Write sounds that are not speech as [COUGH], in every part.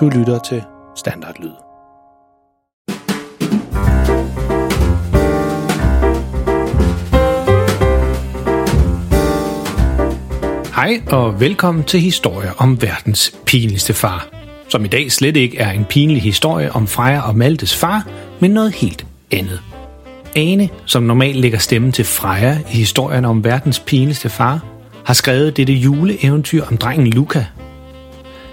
Du lytter til Standardlyd. Hej og velkommen til Historier om verdens pinligste far. Som i dag slet ikke er en pinlig historie om Freja og Maltes far, men noget helt andet. Ane, som normalt lægger stemmen til Freja i historien om verdens pinligste far, har skrevet dette juleeventyr om drengen Luca.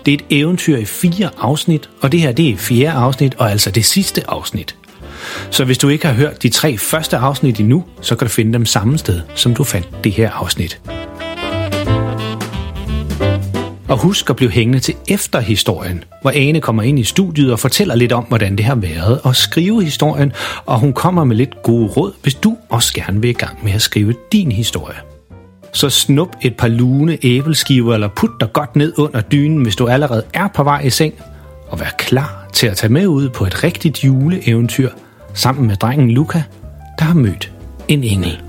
Det er et eventyr i fire afsnit, og det her det er fjerde afsnit, og altså det sidste afsnit. Så hvis du ikke har hørt de tre første afsnit endnu, så kan du finde dem samme sted, som du fandt det her afsnit. Og husk at blive hængende til efter historien, hvor Ane kommer ind i studiet og fortæller lidt om, hvordan det har været at skrive historien, og hun kommer med lidt gode råd, hvis du også gerne vil i gang med at skrive din historie. Så snup et par lune æbleskiver eller put dig godt ned under dynen, hvis du allerede er på vej i seng, og vær klar til at tage med ud på et rigtigt juleeventyr sammen med drengen Luca, der har mødt en engel.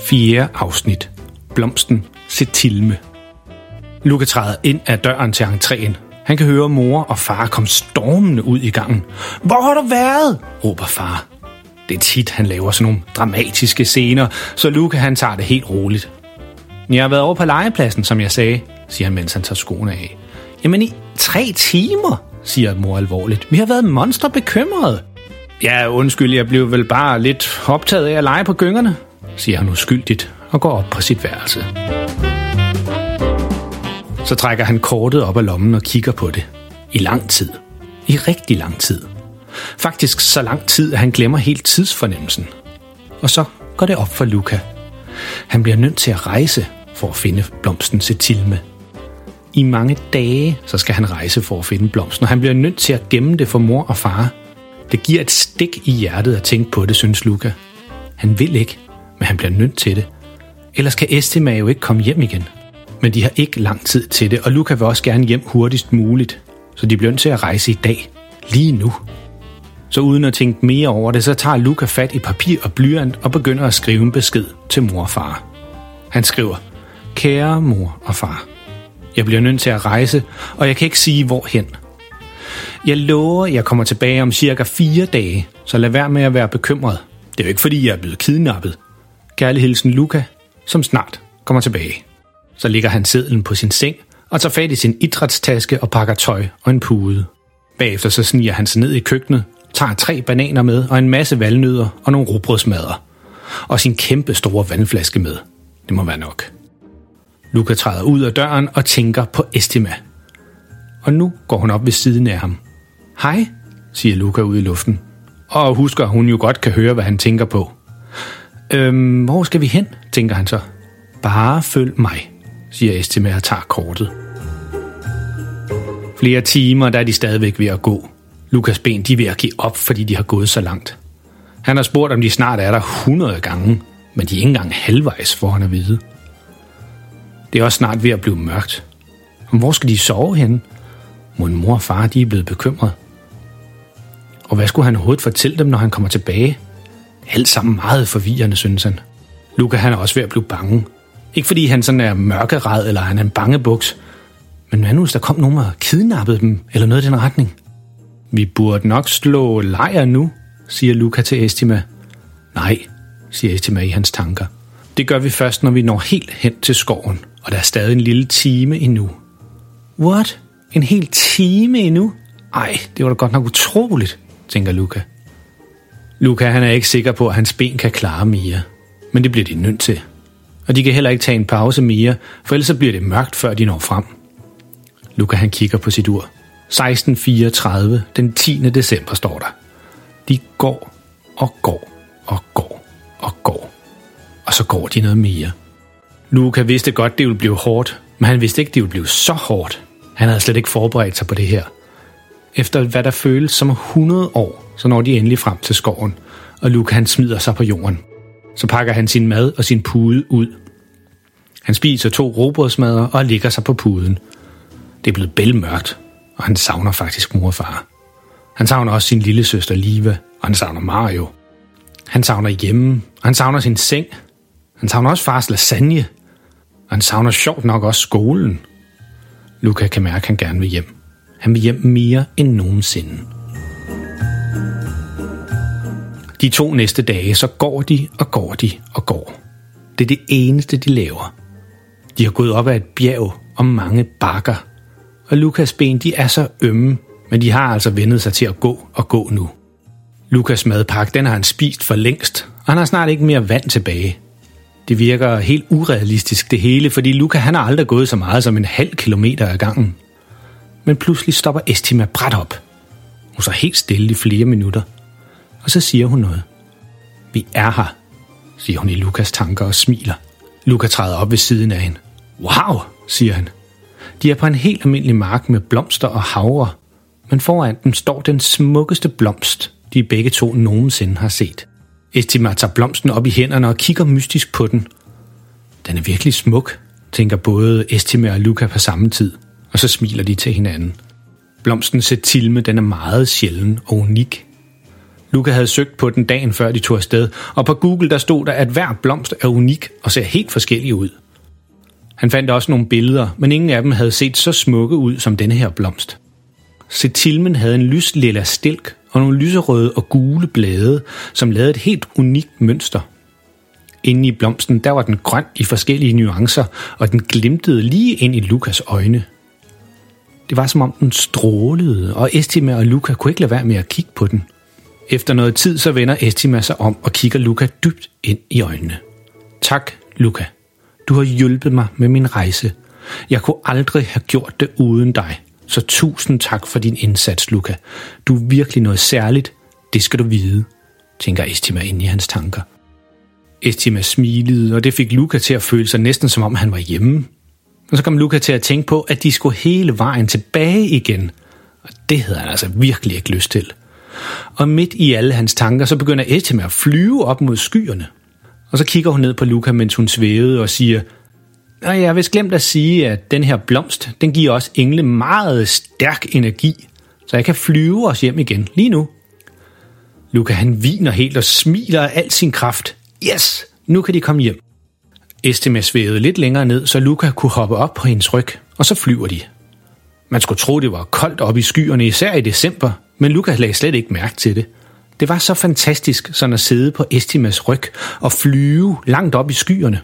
Fjerde afsnit. Blomsten Setilme. Luca træder ind ad døren til entréen. Han kan høre mor og far komme stormende ud i gangen. Hvor har du været? råber far. Det er tit, han laver sådan nogle dramatiske scener, så Luca han tager det helt roligt. Jeg har været over på legepladsen, som jeg sagde, siger han, mens han tager skoene af. Jamen i tre timer, siger mor alvorligt. Vi har været monster bekymrede. Ja, undskyld, jeg blev vel bare lidt optaget af at lege på gyngerne, siger han uskyldigt og går op på sit værelse. Så trækker han kortet op af lommen og kigger på det. I lang tid. I rigtig lang tid. Faktisk så lang tid, at han glemmer helt tidsfornemmelsen. Og så går det op for Luca. Han bliver nødt til at rejse for at finde blomsten Setilme. I mange dage, så skal han rejse for at finde blomsten, og han bliver nødt til at gemme det for mor og far. Det giver et stik i hjertet at tænke på det, synes Luca. Han vil ikke, men han bliver nødt til det. Ellers kan Estima jo ikke komme hjem igen. Men de har ikke lang tid til det, og Luca vil også gerne hjem hurtigst muligt. Så de bliver nødt til at rejse i dag. Lige nu. Så uden at tænke mere over det, så tager Luca fat i papir og blyant og begynder at skrive en besked til mor og far. Han skriver, Kære mor og far, jeg bliver nødt til at rejse, og jeg kan ikke sige hvorhen. Jeg lover, jeg kommer tilbage om cirka fire dage, så lad være med at være bekymret. Det er jo ikke fordi, jeg er blevet kidnappet. Kærlig hilsen Luca, som snart kommer tilbage. Så ligger han sedlen på sin seng og tager fat i sin idrætstaske og pakker tøj og en pude. Bagefter så sniger han sig ned i køkkenet, tager tre bananer med og en masse valnødder og nogle rugbrødsmadder. Og sin kæmpe store vandflaske med. Det må være nok. Luca træder ud af døren og tænker på Estima. Og nu går hun op ved siden af ham. Hej, siger Luca ud i luften. Og husker, hun jo godt kan høre, hvad han tænker på. Øhm, hvor skal vi hen, tænker han så. Bare følg mig, siger Estima og tager kortet. Flere timer, der er de stadigvæk ved at gå. Lukas ben de er ved at give op, fordi de har gået så langt. Han har spurgt, om de snart er der 100 gange, men de er ikke engang halvvejs, for han at vide. Det er også snart ved at blive mørkt. Men hvor skal de sove henne? Mon mor og far de er blevet bekymret. Og hvad skulle han overhovedet fortælle dem, når han kommer tilbage? Alt sammen meget forvirrende, synes han. Luca han er også ved at blive bange. Ikke fordi han sådan er mørkeret, eller han er en bangebuks. Men hvad nu, hvis der kom nogen og kidnappede dem, eller noget i den retning? Vi burde nok slå lejr nu, siger Luca til Estima. Nej, siger Estima i hans tanker. Det gør vi først, når vi når helt hen til skoven, og der er stadig en lille time endnu. What? En hel time endnu? Ej, det var da godt nok utroligt, tænker Luca. Luca han er ikke sikker på, at hans ben kan klare mere. Men det bliver de nødt til. Og de kan heller ikke tage en pause mere, for ellers så bliver det mørkt, før de når frem. Luca han kigger på sit ur. 1634, den 10. december står der. De går og går og går og går. Og så går de noget mere. Luca vidste godt, det ville blive hårdt, men han vidste ikke, det ville blive så hårdt. Han havde slet ikke forberedt sig på det her. Efter hvad der føles som 100 år, så når de endelig frem til skoven, og Luca han smider sig på jorden. Så pakker han sin mad og sin pude ud. Han spiser to robrødsmadder og ligger sig på puden. Det er blevet bælmørkt, og han savner faktisk mor og far. Han savner også sin lille søster Liva, og han savner Mario. Han savner hjemme, og han savner sin seng. Han savner også fars lasagne. Og han savner sjovt nok også skolen. Luca kan mærke, at han gerne vil hjem. Han vil hjem mere end nogensinde. De to næste dage, så går de og går de og går. Det er det eneste, de laver. De har gået op ad et bjerg og mange bakker. Og Lukas ben, de er så ømme, men de har altså vendet sig til at gå og gå nu. Lukas madpakke, den har han spist for længst, og han har snart ikke mere vand tilbage. Det virker helt urealistisk det hele, fordi Luca han har aldrig gået så meget som en halv kilometer ad gangen. Men pludselig stopper Estima bræt op. Hun så helt stille i flere minutter. Og så siger hun noget. Vi er her, siger hun i Lukas tanker og smiler. Luca træder op ved siden af hende. Wow, siger han. De er på en helt almindelig mark med blomster og havre, men foran dem står den smukkeste blomst, de begge to nogensinde har set. Estima tager blomsten op i hænderne og kigger mystisk på den. Den er virkelig smuk, tænker både Estima og Luca på samme tid, og så smiler de til hinanden. Blomsten Setilme, den er meget sjælden og unik. Luca havde søgt på den dagen før de tog afsted, og på Google der stod der, at hver blomst er unik og ser helt forskellig ud. Han fandt også nogle billeder, men ingen af dem havde set så smukke ud som denne her blomst. Setilmen havde en lys lilla stilk og nogle lyserøde og gule blade, som lavede et helt unikt mønster. Inde i blomsten, der var den grøn i forskellige nuancer, og den glimtede lige ind i Lukas øjne. Det var som om den strålede, og Estima og Luca kunne ikke lade være med at kigge på den. Efter noget tid, så vender Estima sig om og kigger Luca dybt ind i øjnene. Tak, Luca. Du har hjulpet mig med min rejse. Jeg kunne aldrig have gjort det uden dig. Så tusind tak for din indsats, Luca. Du er virkelig noget særligt. Det skal du vide, tænker Estima ind i hans tanker. Estima smilede, og det fik Luca til at føle sig næsten som om han var hjemme. Og så kom Luca til at tænke på, at de skulle hele vejen tilbage igen. Og det havde han altså virkelig ikke lyst til. Og midt i alle hans tanker, så begynder Estima at flyve op mod skyerne. Og så kigger hun ned på Luca, mens hun svævede og siger, og jeg har vist glemt at sige, at den her blomst, den giver os engle meget stærk energi, så jeg kan flyve os hjem igen lige nu. Luca han viner helt og smiler af al sin kraft. Yes, nu kan de komme hjem. Estima svævede lidt længere ned, så Luca kunne hoppe op på hendes ryg, og så flyver de. Man skulle tro, det var koldt op i skyerne, især i december, men Luca lagde slet ikke mærke til det. Det var så fantastisk sådan at sidde på Estimas ryg og flyve langt op i skyerne.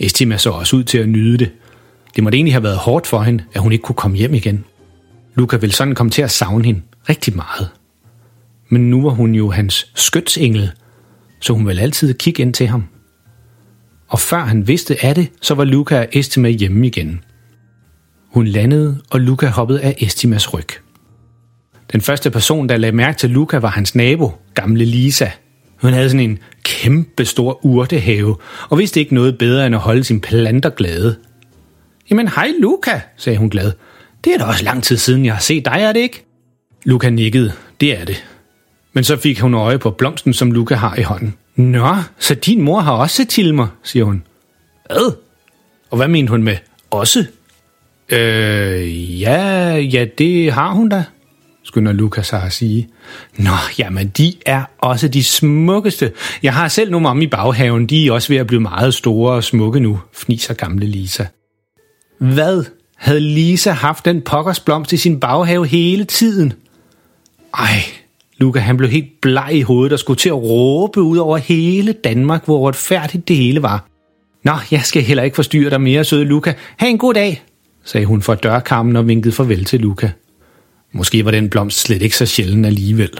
Estima så også ud til at nyde det. Det måtte egentlig have været hårdt for hende, at hun ikke kunne komme hjem igen. Luca ville sådan komme til at savne hende rigtig meget. Men nu var hun jo hans skytsengel, så hun ville altid kigge ind til ham. Og før han vidste af det, så var Luca og Estima hjemme igen. Hun landede, og Luca hoppede af Estimas ryg. Den første person, der lagde mærke til Luca, var hans nabo, gamle Lisa. Hun havde sådan en kæmpe stor urtehave, og vidste ikke noget bedre end at holde sine planter glade. Jamen hej Luca, sagde hun glad. Det er da også lang tid siden, jeg har set dig, er det ikke? Luca nikkede. Det er det. Men så fik hun øje på blomsten, som Luca har i hånden. Nå, så din mor har også set til mig, siger hun. Hvad? Og hvad mente hun med også? Øh, ja, ja, det har hun da, skynder Lukas sig at sige. Nå, jamen de er også de smukkeste. Jeg har selv nogle om i baghaven, de er også ved at blive meget store og smukke nu, fniser gamle Lisa. Hvad? Havde Lisa haft den pokkersblomst i sin baghave hele tiden? Ej, Luca han blev helt bleg i hovedet og skulle til at råbe ud over hele Danmark, hvor retfærdigt det hele var. Nå, jeg skal heller ikke forstyrre dig mere, søde Luca. Ha' en god dag, sagde hun fra dørkarmen og vinkede farvel til Luca. Måske var den blomst slet ikke så sjælden alligevel.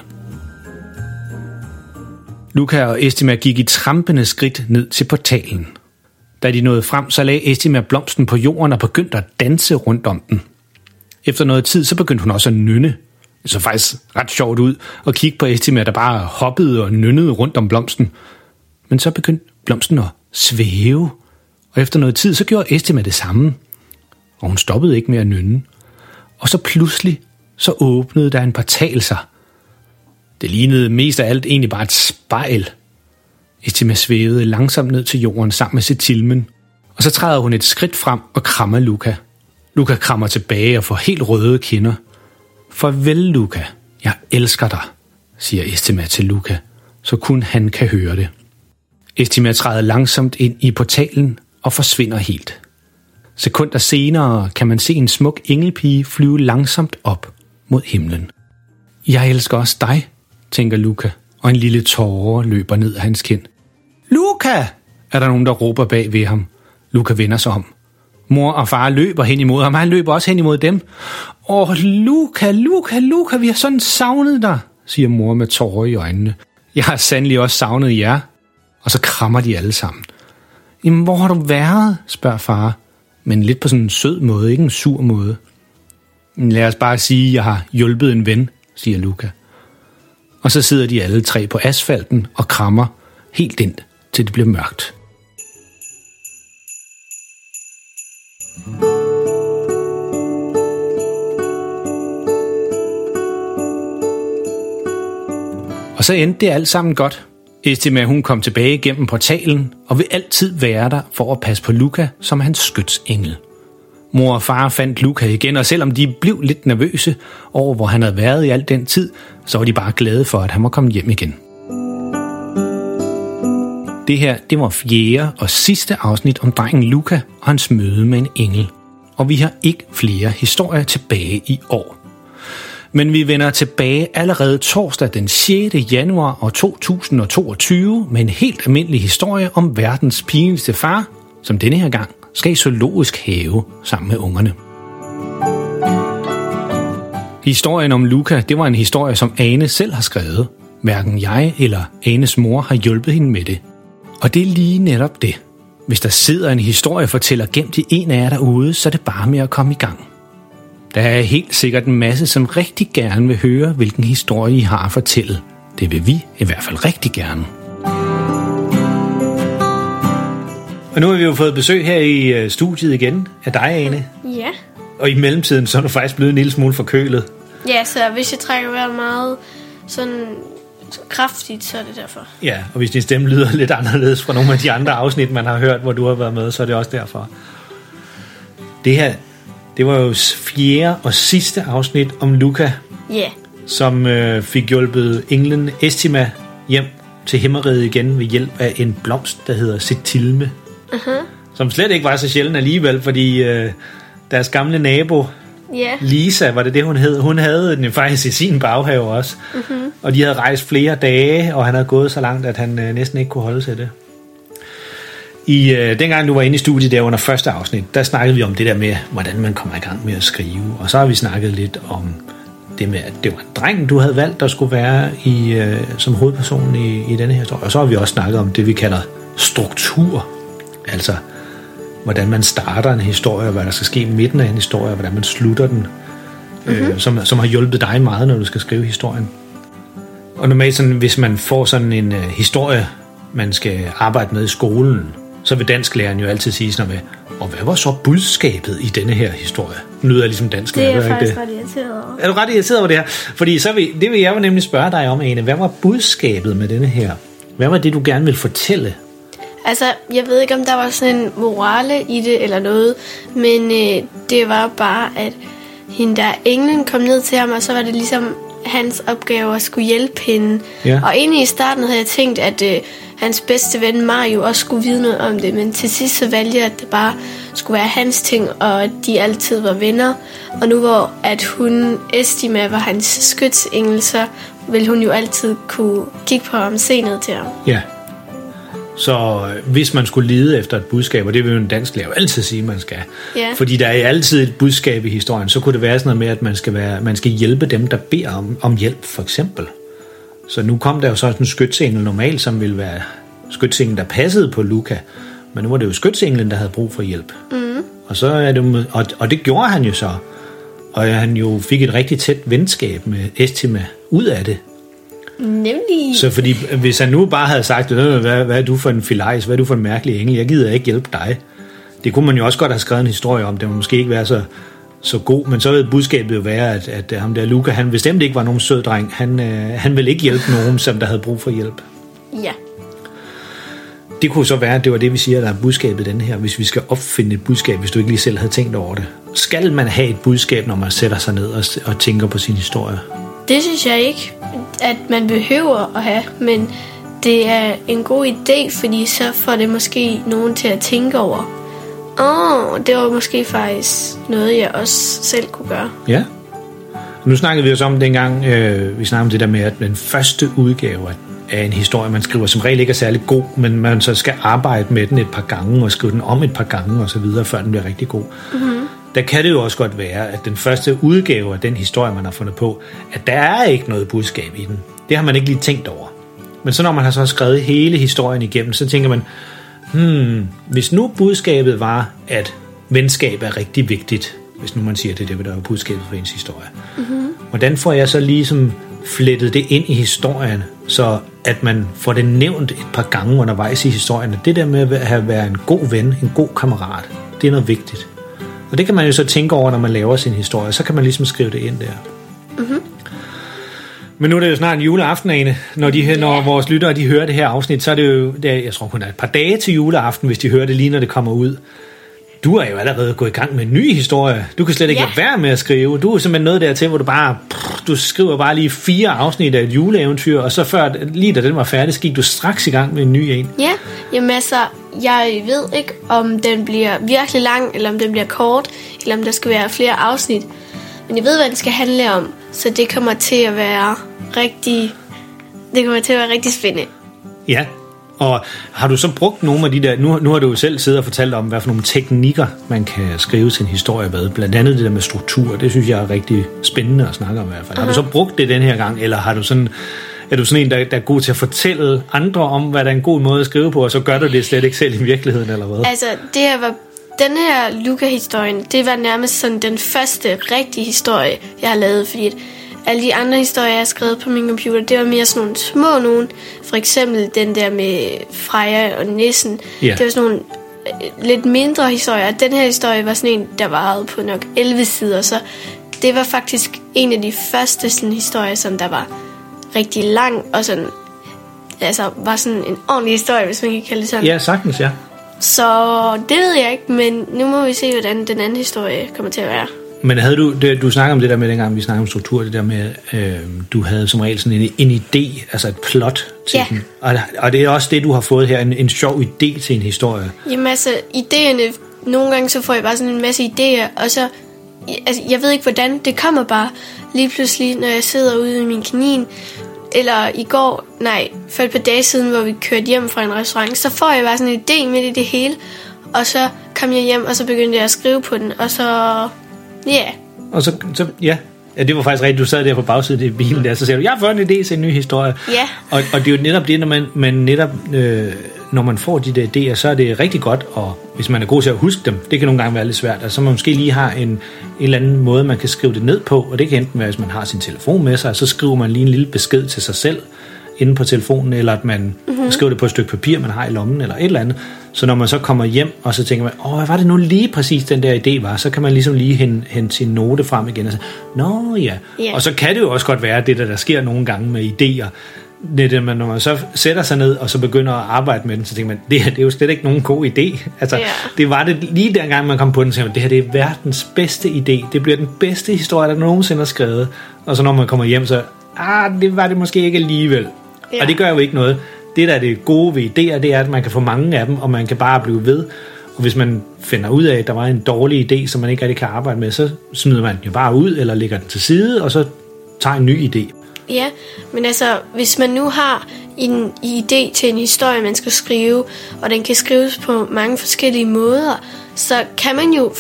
Luca og Estima gik i trampende skridt ned til portalen. Da de nåede frem, så lagde Estima blomsten på jorden og begyndte at danse rundt om den. Efter noget tid, så begyndte hun også at nynne. Det så faktisk ret sjovt ud at kigge på Estima, der bare hoppede og nynnede rundt om blomsten. Men så begyndte blomsten at svæve, og efter noget tid, så gjorde Estima det samme. Og hun stoppede ikke med at nynne. Og så pludselig, så åbnede der en portal sig. Det lignede mest af alt egentlig bare et spejl. Estima svævede langsomt ned til jorden sammen med Setilmen, og så træder hun et skridt frem og krammer Luca. Luca krammer tilbage og får helt røde kinder. Farvel, Luca. Jeg elsker dig, siger Estima til Luca, så kun han kan høre det. Estima træder langsomt ind i portalen og forsvinder helt. Sekunder senere kan man se en smuk engelpige flyve langsomt op mod himlen. Jeg elsker også dig, tænker Luca, og en lille tårer løber ned ad hans kind. Luca! er der nogen, der råber bag ved ham. Luca vender sig om. Mor og far løber hen imod ham, og han løber også hen imod dem. Åh, Luca, Luca, Luca, vi har sådan savnet dig, siger mor med tårer i øjnene. Jeg har sandelig også savnet jer. Og så krammer de alle sammen. Jamen, hvor har du været? spørger far. Men lidt på sådan en sød måde, ikke en sur måde. Lad os bare sige, at jeg har hjulpet en ven, siger Luca. Og så sidder de alle tre på asfalten og krammer helt ind, til det bliver mørkt. Og så endte det alt sammen godt. Estima hun kom tilbage gennem portalen og vil altid være der for at passe på Luca som hans skytsengel. Mor og far fandt Luca igen, og selvom de blev lidt nervøse over, hvor han havde været i al den tid, så var de bare glade for, at han var kommet hjem igen. Det her, det var fjerde og sidste afsnit om drengen Luca og hans møde med en engel. Og vi har ikke flere historier tilbage i år. Men vi vender tilbage allerede torsdag den 6. januar 2022 med en helt almindelig historie om verdens pinligste far, som denne her gang skal i zoologisk have sammen med ungerne. Historien om Luca, det var en historie, som Ane selv har skrevet. Hverken jeg eller Anes mor har hjulpet hende med det. Og det er lige netop det. Hvis der sidder en historiefortæller gemt i en af jer derude, så er det bare med at komme i gang. Der er helt sikkert en masse, som rigtig gerne vil høre, hvilken historie I har at fortælle. Det vil vi i hvert fald rigtig gerne. Og nu har vi jo fået besøg her i øh, studiet igen af dig, Ane. Ja. Og i mellemtiden så er du faktisk blevet en lille smule forkølet. Ja, så hvis jeg trækker vejret meget sådan kraftigt, så er det derfor. Ja, og hvis din stemme lyder [LAUGHS] lidt anderledes fra nogle af de andre afsnit, man har hørt, hvor du har været med, så er det også derfor. Det her, det var jo fjerde og sidste afsnit om Luca, Ja. som øh, fik hjulpet englen Estima hjem til himmeriget igen ved hjælp af en blomst, der hedder Setilme. Uh-huh. Som slet ikke var så sjælden alligevel, fordi øh, deres gamle nabo, Ja. Lisa, var det det, hun hed? Hun havde den faktisk i sin baghave også. Mm-hmm. Og de havde rejst flere dage, og han havde gået så langt, at han øh, næsten ikke kunne holde til det. I øh, dengang du var inde i studiet der under første afsnit, der snakkede vi om det der med, hvordan man kommer i gang med at skrive. Og så har vi snakket lidt om det med, at det var en dreng, du havde valgt, der skulle være i, øh, som hovedperson i, i denne her historie. Og så har vi også snakket om det, vi kalder struktur. Altså, hvordan man starter en historie, og hvad der skal ske i midten af en historie, og hvordan man slutter den, mm-hmm. øh, som, som har hjulpet dig meget, når du skal skrive historien. Og normalt, sådan, hvis man får sådan en øh, historie, man skal arbejde med i skolen, så vil dansklæreren jo altid sige sådan noget med, og hvad var så budskabet i denne her historie? Nu lyder jeg ligesom dansk. Det er jeg faktisk ret irriteret over. er du ret irriteret over det her? Fordi så vil, det vil jeg jo nemlig spørge dig om, Ane. Hvad var budskabet med denne her? Hvad var det, du gerne vil fortælle? Altså, jeg ved ikke, om der var sådan en morale i det eller noget, men øh, det var bare, at hende der englen kom ned til ham, og så var det ligesom hans opgave at skulle hjælpe hende. Ja. Og egentlig i starten havde jeg tænkt, at øh, hans bedste ven Mario også skulle vide noget om det, men til sidst så valgte jeg, at det bare skulle være hans ting, og at de altid var venner. Og nu hvor at hun, Estima, var hans skytsengel, så ville hun jo altid kunne kigge på ham, se ned til ham. Ja. Så øh, hvis man skulle lede efter et budskab, og det vil jo en dansk lærer altid sige, man skal. Ja. Fordi der er altid et budskab i historien, så kunne det være sådan noget med, at man skal, være, man skal hjælpe dem, der beder om, om hjælp, for eksempel. Så nu kom der jo så sådan en skytsengel normalt, som ville være skytsengel, der passede på Luca. Men nu var det jo skytsenglen, der havde brug for hjælp. Mm. Og, så er det, og, og det gjorde han jo så. Og han jo fik et rigtig tæt venskab med Estima ud af det. Nemlig. Så fordi, hvis han nu bare havde sagt, "Øh, hvad, hvad er du for en filajs, hvad er du for en mærkelig engel, jeg gider ikke hjælpe dig. Det kunne man jo også godt have skrevet en historie om, det må måske ikke være så, så god, men så vil budskabet jo være, at, at ham der Luca, han bestemt ikke var nogen sød dreng. Han, øh, han ville ikke hjælpe nogen, som der havde brug for hjælp. Ja. Det kunne så være, at det var det, vi siger, der er budskabet den her, hvis vi skal opfinde et budskab, hvis du ikke lige selv havde tænkt over det. Skal man have et budskab, når man sætter sig ned og, og tænker på sin historie? Det synes jeg ikke, at man behøver at have, men det er en god idé, fordi så får det måske nogen til at tænke over, Åh, oh, det var måske faktisk noget, jeg også selv kunne gøre. Ja. Nu snakkede vi også om dengang, øh, vi snakkede om det der med, at den første udgave af en historie, man skriver, som regel ikke er særlig god, men man så skal arbejde med den et par gange, og skrive den om et par gange og så videre, før den bliver rigtig god. Mm-hmm. Der kan det jo også godt være, at den første udgave af den historie, man har fundet på, at der er ikke noget budskab i den. Det har man ikke lige tænkt over. Men så når man har så skrevet hele historien igennem, så tænker man, hmm, hvis nu budskabet var, at venskab er rigtig vigtigt, hvis nu man siger, at det det, der er budskabet for ens historie. Mm-hmm. Hvordan får jeg så ligesom flettet det ind i historien, så at man får det nævnt et par gange undervejs i historien. Det der med at have være en god ven, en god kammerat, det er noget vigtigt. Og det kan man jo så tænke over, når man laver sin historie. Så kan man ligesom skrive det ind der. Mm-hmm. Men nu er det jo snart en juleaften, Ane. Når, de, yeah. når vores lyttere de hører det her afsnit, så er det jo, det er, jeg tror kun er et par dage til juleaften, hvis de hører det lige, når det kommer ud. Du er jo allerede gået i gang med en ny historie. Du kan slet ikke yeah. lade være med at skrive. Du er simpelthen noget dertil, hvor du bare du skriver bare lige fire afsnit af et juleeventyr, og så før, lige da den var færdig, gik du straks i gang med en ny en. Ja, jamen altså, jeg ved ikke, om den bliver virkelig lang, eller om den bliver kort, eller om der skal være flere afsnit. Men jeg ved, hvad den skal handle om, så det kommer til at være rigtig, det kommer til at være rigtig spændende. Ja, og har du så brugt nogle af de der, nu, nu har du jo selv siddet og fortalt om, hvad for nogle teknikker, man kan skrive sin historie med, blandt andet det der med struktur, det synes jeg er rigtig spændende at snakke om i hvert fald. Uh-huh. Har du så brugt det den her gang, eller har du sådan, er du sådan en, der, der er god til at fortælle andre om, hvad der er en god måde at skrive på, og så gør du det slet ikke selv i virkeligheden, eller hvad? Altså, det her var den her Luca-historien, det var nærmest sådan den første rigtige historie, jeg har lavet, fordi alle de andre historier, jeg har skrevet på min computer, det var mere sådan nogle små nogen. For eksempel den der med Freja og Nissen. Yeah. Det var sådan nogle øh, lidt mindre historier. Den her historie var sådan en, der varede på nok 11 sider, så det var faktisk en af de første sådan, historier, som der var rigtig lang, og sådan, altså, var sådan en ordentlig historie, hvis man kan kalde det sådan. Ja, sagtens, ja. Så det ved jeg ikke, men nu må vi se, hvordan den anden historie kommer til at være. Men havde du, det, du snakker om det der med, dengang vi snakkede om struktur, det der med, øh, du havde som regel sådan en, en idé, altså et plot til ja. den. Og, og det er også det, du har fået her, en, en sjov idé til en historie. Jamen altså, idéerne, nogle gange så får jeg bare sådan en masse idéer, og så, altså, jeg ved ikke hvordan, det kommer bare lige pludselig, når jeg sidder ude i min kanin, eller i går, nej, for et par dage siden, hvor vi kørte hjem fra en restaurant, så får jeg bare sådan en idé midt i det hele, og så kom jeg hjem, og så begyndte jeg at skrive på den, og så Ja. Yeah. Og så, så, ja, Ja, det var faktisk rigtigt. Du sad der på bagsiden af bilen der, så sagde du, jeg har fået en idé til en ny historie. Ja. Og, og det er jo netop det, når man, man netop, øh, når man får de der idéer, så er det rigtig godt, og hvis man er god til at huske dem, det kan nogle gange være lidt svært, altså man måske lige har en, en eller anden måde, man kan skrive det ned på, og det kan enten være, hvis man har sin telefon med sig, så skriver man lige en lille besked til sig selv, inde på telefonen, eller at man mm-hmm. skriver det på et stykke papir, man har i lommen, eller et eller andet. Så når man så kommer hjem, og så tænker man, åh, hvad var det nu lige præcis den der idé var, så kan man ligesom lige hente, hente sin note frem igen og sige, nå ja. Yeah. Og så kan det jo også godt være, det der, der sker nogle gange med idéer, det, når man så sætter sig ned og så begynder at arbejde med den, så tænker man, det her det er jo slet ikke nogen god idé. Altså, yeah. det var det lige dengang, man kom på den, så man, det her det er verdens bedste idé. Det bliver den bedste historie, der nogensinde er skrevet. Og så når man kommer hjem, så, ah, det var det måske ikke alligevel. Ja. Og det gør jo ikke noget. Det, der er det gode ved idéer, det er, at man kan få mange af dem, og man kan bare blive ved. Og hvis man finder ud af, at der var en dårlig idé, som man ikke rigtig kan arbejde med, så smider man den jo bare ud, eller lægger den til side, og så tager en ny idé. Ja, men altså, hvis man nu har en idé til en historie, man skal skrive, og den kan skrives på mange forskellige måder, så kan man jo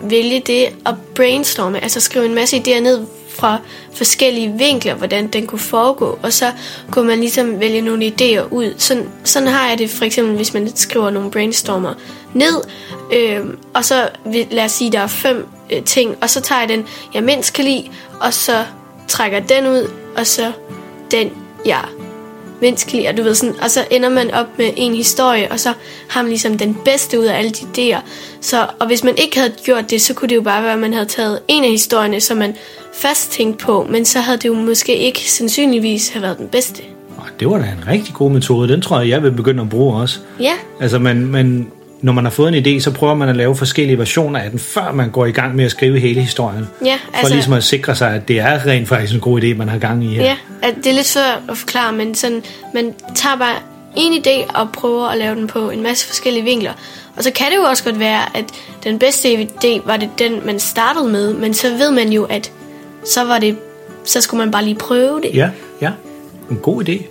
vælge det at brainstorme, altså skrive en masse idéer ned, fra forskellige vinkler, hvordan den kunne foregå, og så kunne man ligesom vælge nogle idéer ud. Sådan, sådan har jeg det for eksempel, hvis man skriver nogle brainstormer ned, øh, og så lad os sige, der er fem øh, ting, og så tager jeg den, jeg mindst kan lide, og så trækker den ud, og så den, jeg menneskelig, og du ved sådan, og så ender man op med en historie, og så har man ligesom den bedste ud af alle de idéer. Så, og hvis man ikke havde gjort det, så kunne det jo bare være, at man havde taget en af historierne, som man fast tænkt på, men så havde det jo måske ikke sandsynligvis have været den bedste. Det var da en rigtig god metode. Den tror jeg, jeg vil begynde at bruge også. Ja. Altså, man, man, når man har fået en idé, så prøver man at lave forskellige versioner af den, før man går i gang med at skrive hele historien. Ja, altså, for ligesom at sikre sig, at det er rent faktisk en god idé, man har gang i her. Ja, at det er lidt svært at forklare, men sådan, man tager bare en idé og prøver at lave den på en masse forskellige vinkler. Og så kan det jo også godt være, at den bedste idé var det den, man startede med, men så ved man jo, at så var det, så skulle man bare lige prøve det. Ja, ja. En god idé.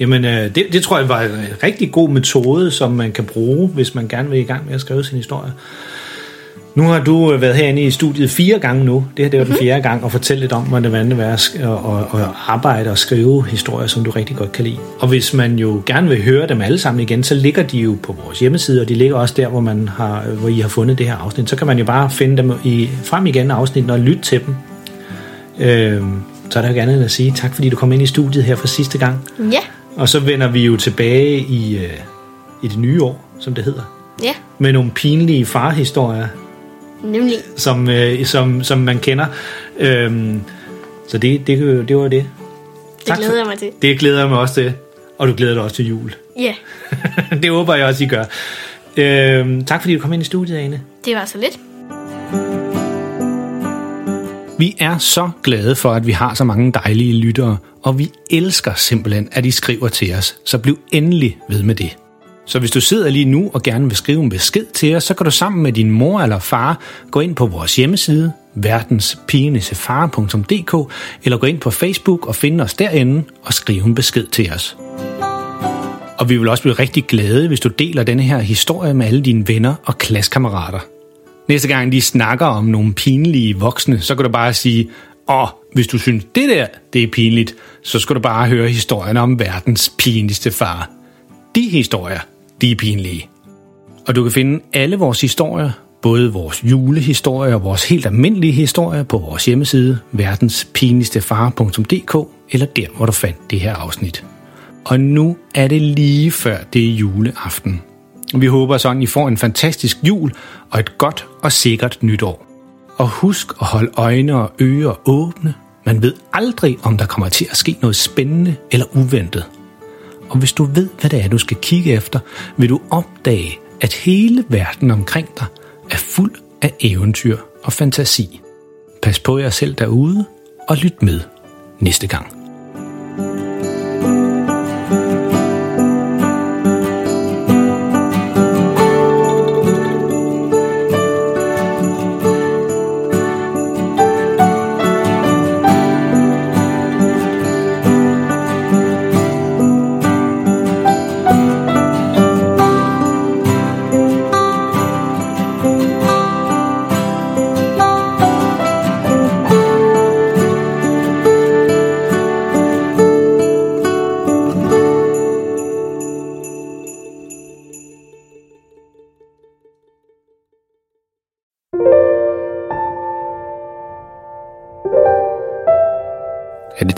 Jamen, øh, det, det tror jeg var en rigtig god metode, som man kan bruge, hvis man gerne vil i gang med at skrive sin historie. Nu har du øh, været herinde i studiet fire gange nu. Det her det var den fjerde gang, og fortælle lidt om, hvordan det er at, at arbejde og skrive historier, som du rigtig godt kan lide. Og hvis man jo gerne vil høre dem alle sammen igen, så ligger de jo på vores hjemmeside, og de ligger også der, hvor, man har, hvor I har fundet det her afsnit. Så kan man jo bare finde dem i, frem igen afsnit og lytte til dem. Øh, så er der jo gerne at sige tak, fordi du kom ind i studiet her for sidste gang. Ja. Og så vender vi jo tilbage i, øh, i det nye år, som det hedder. Ja, Med nogle pinlige farhistorier, nemlig. som, øh, som, som man kender. Øhm, så det, det, det var det. Det glæder jeg mig til. Det glæder jeg mig også til. Og du glæder dig også til jul. Ja, [LAUGHS] det håber jeg også, I gør. Øhm, tak fordi du kom ind i studiet, Ane. det var så lidt. Vi er så glade for, at vi har så mange dejlige lyttere, og vi elsker simpelthen, at I skriver til os, så bliv endelig ved med det. Så hvis du sidder lige nu og gerne vil skrive en besked til os, så kan du sammen med din mor eller far gå ind på vores hjemmeside, verdenspigenissefar.dk, eller gå ind på Facebook og finde os derinde og skrive en besked til os. Og vi vil også blive rigtig glade, hvis du deler denne her historie med alle dine venner og klassekammerater. Næste gang de snakker om nogle pinlige voksne, så kan du bare sige, åh, hvis du synes det der, det er pinligt, så skal du bare høre historien om verdens pinligste far. De historier, de er pinlige. Og du kan finde alle vores historier, både vores julehistorier og vores helt almindelige historier på vores hjemmeside, verdenspinligstefar.dk, eller der, hvor du fandt det her afsnit. Og nu er det lige før det er juleaften. Vi håber sådan, I får en fantastisk jul og et godt og sikkert nytår. Og husk at holde øjne og ører åbne. Man ved aldrig, om der kommer til at ske noget spændende eller uventet. Og hvis du ved, hvad det er, du skal kigge efter, vil du opdage, at hele verden omkring dig er fuld af eventyr og fantasi. Pas på jer selv derude, og lyt med næste gang. thank you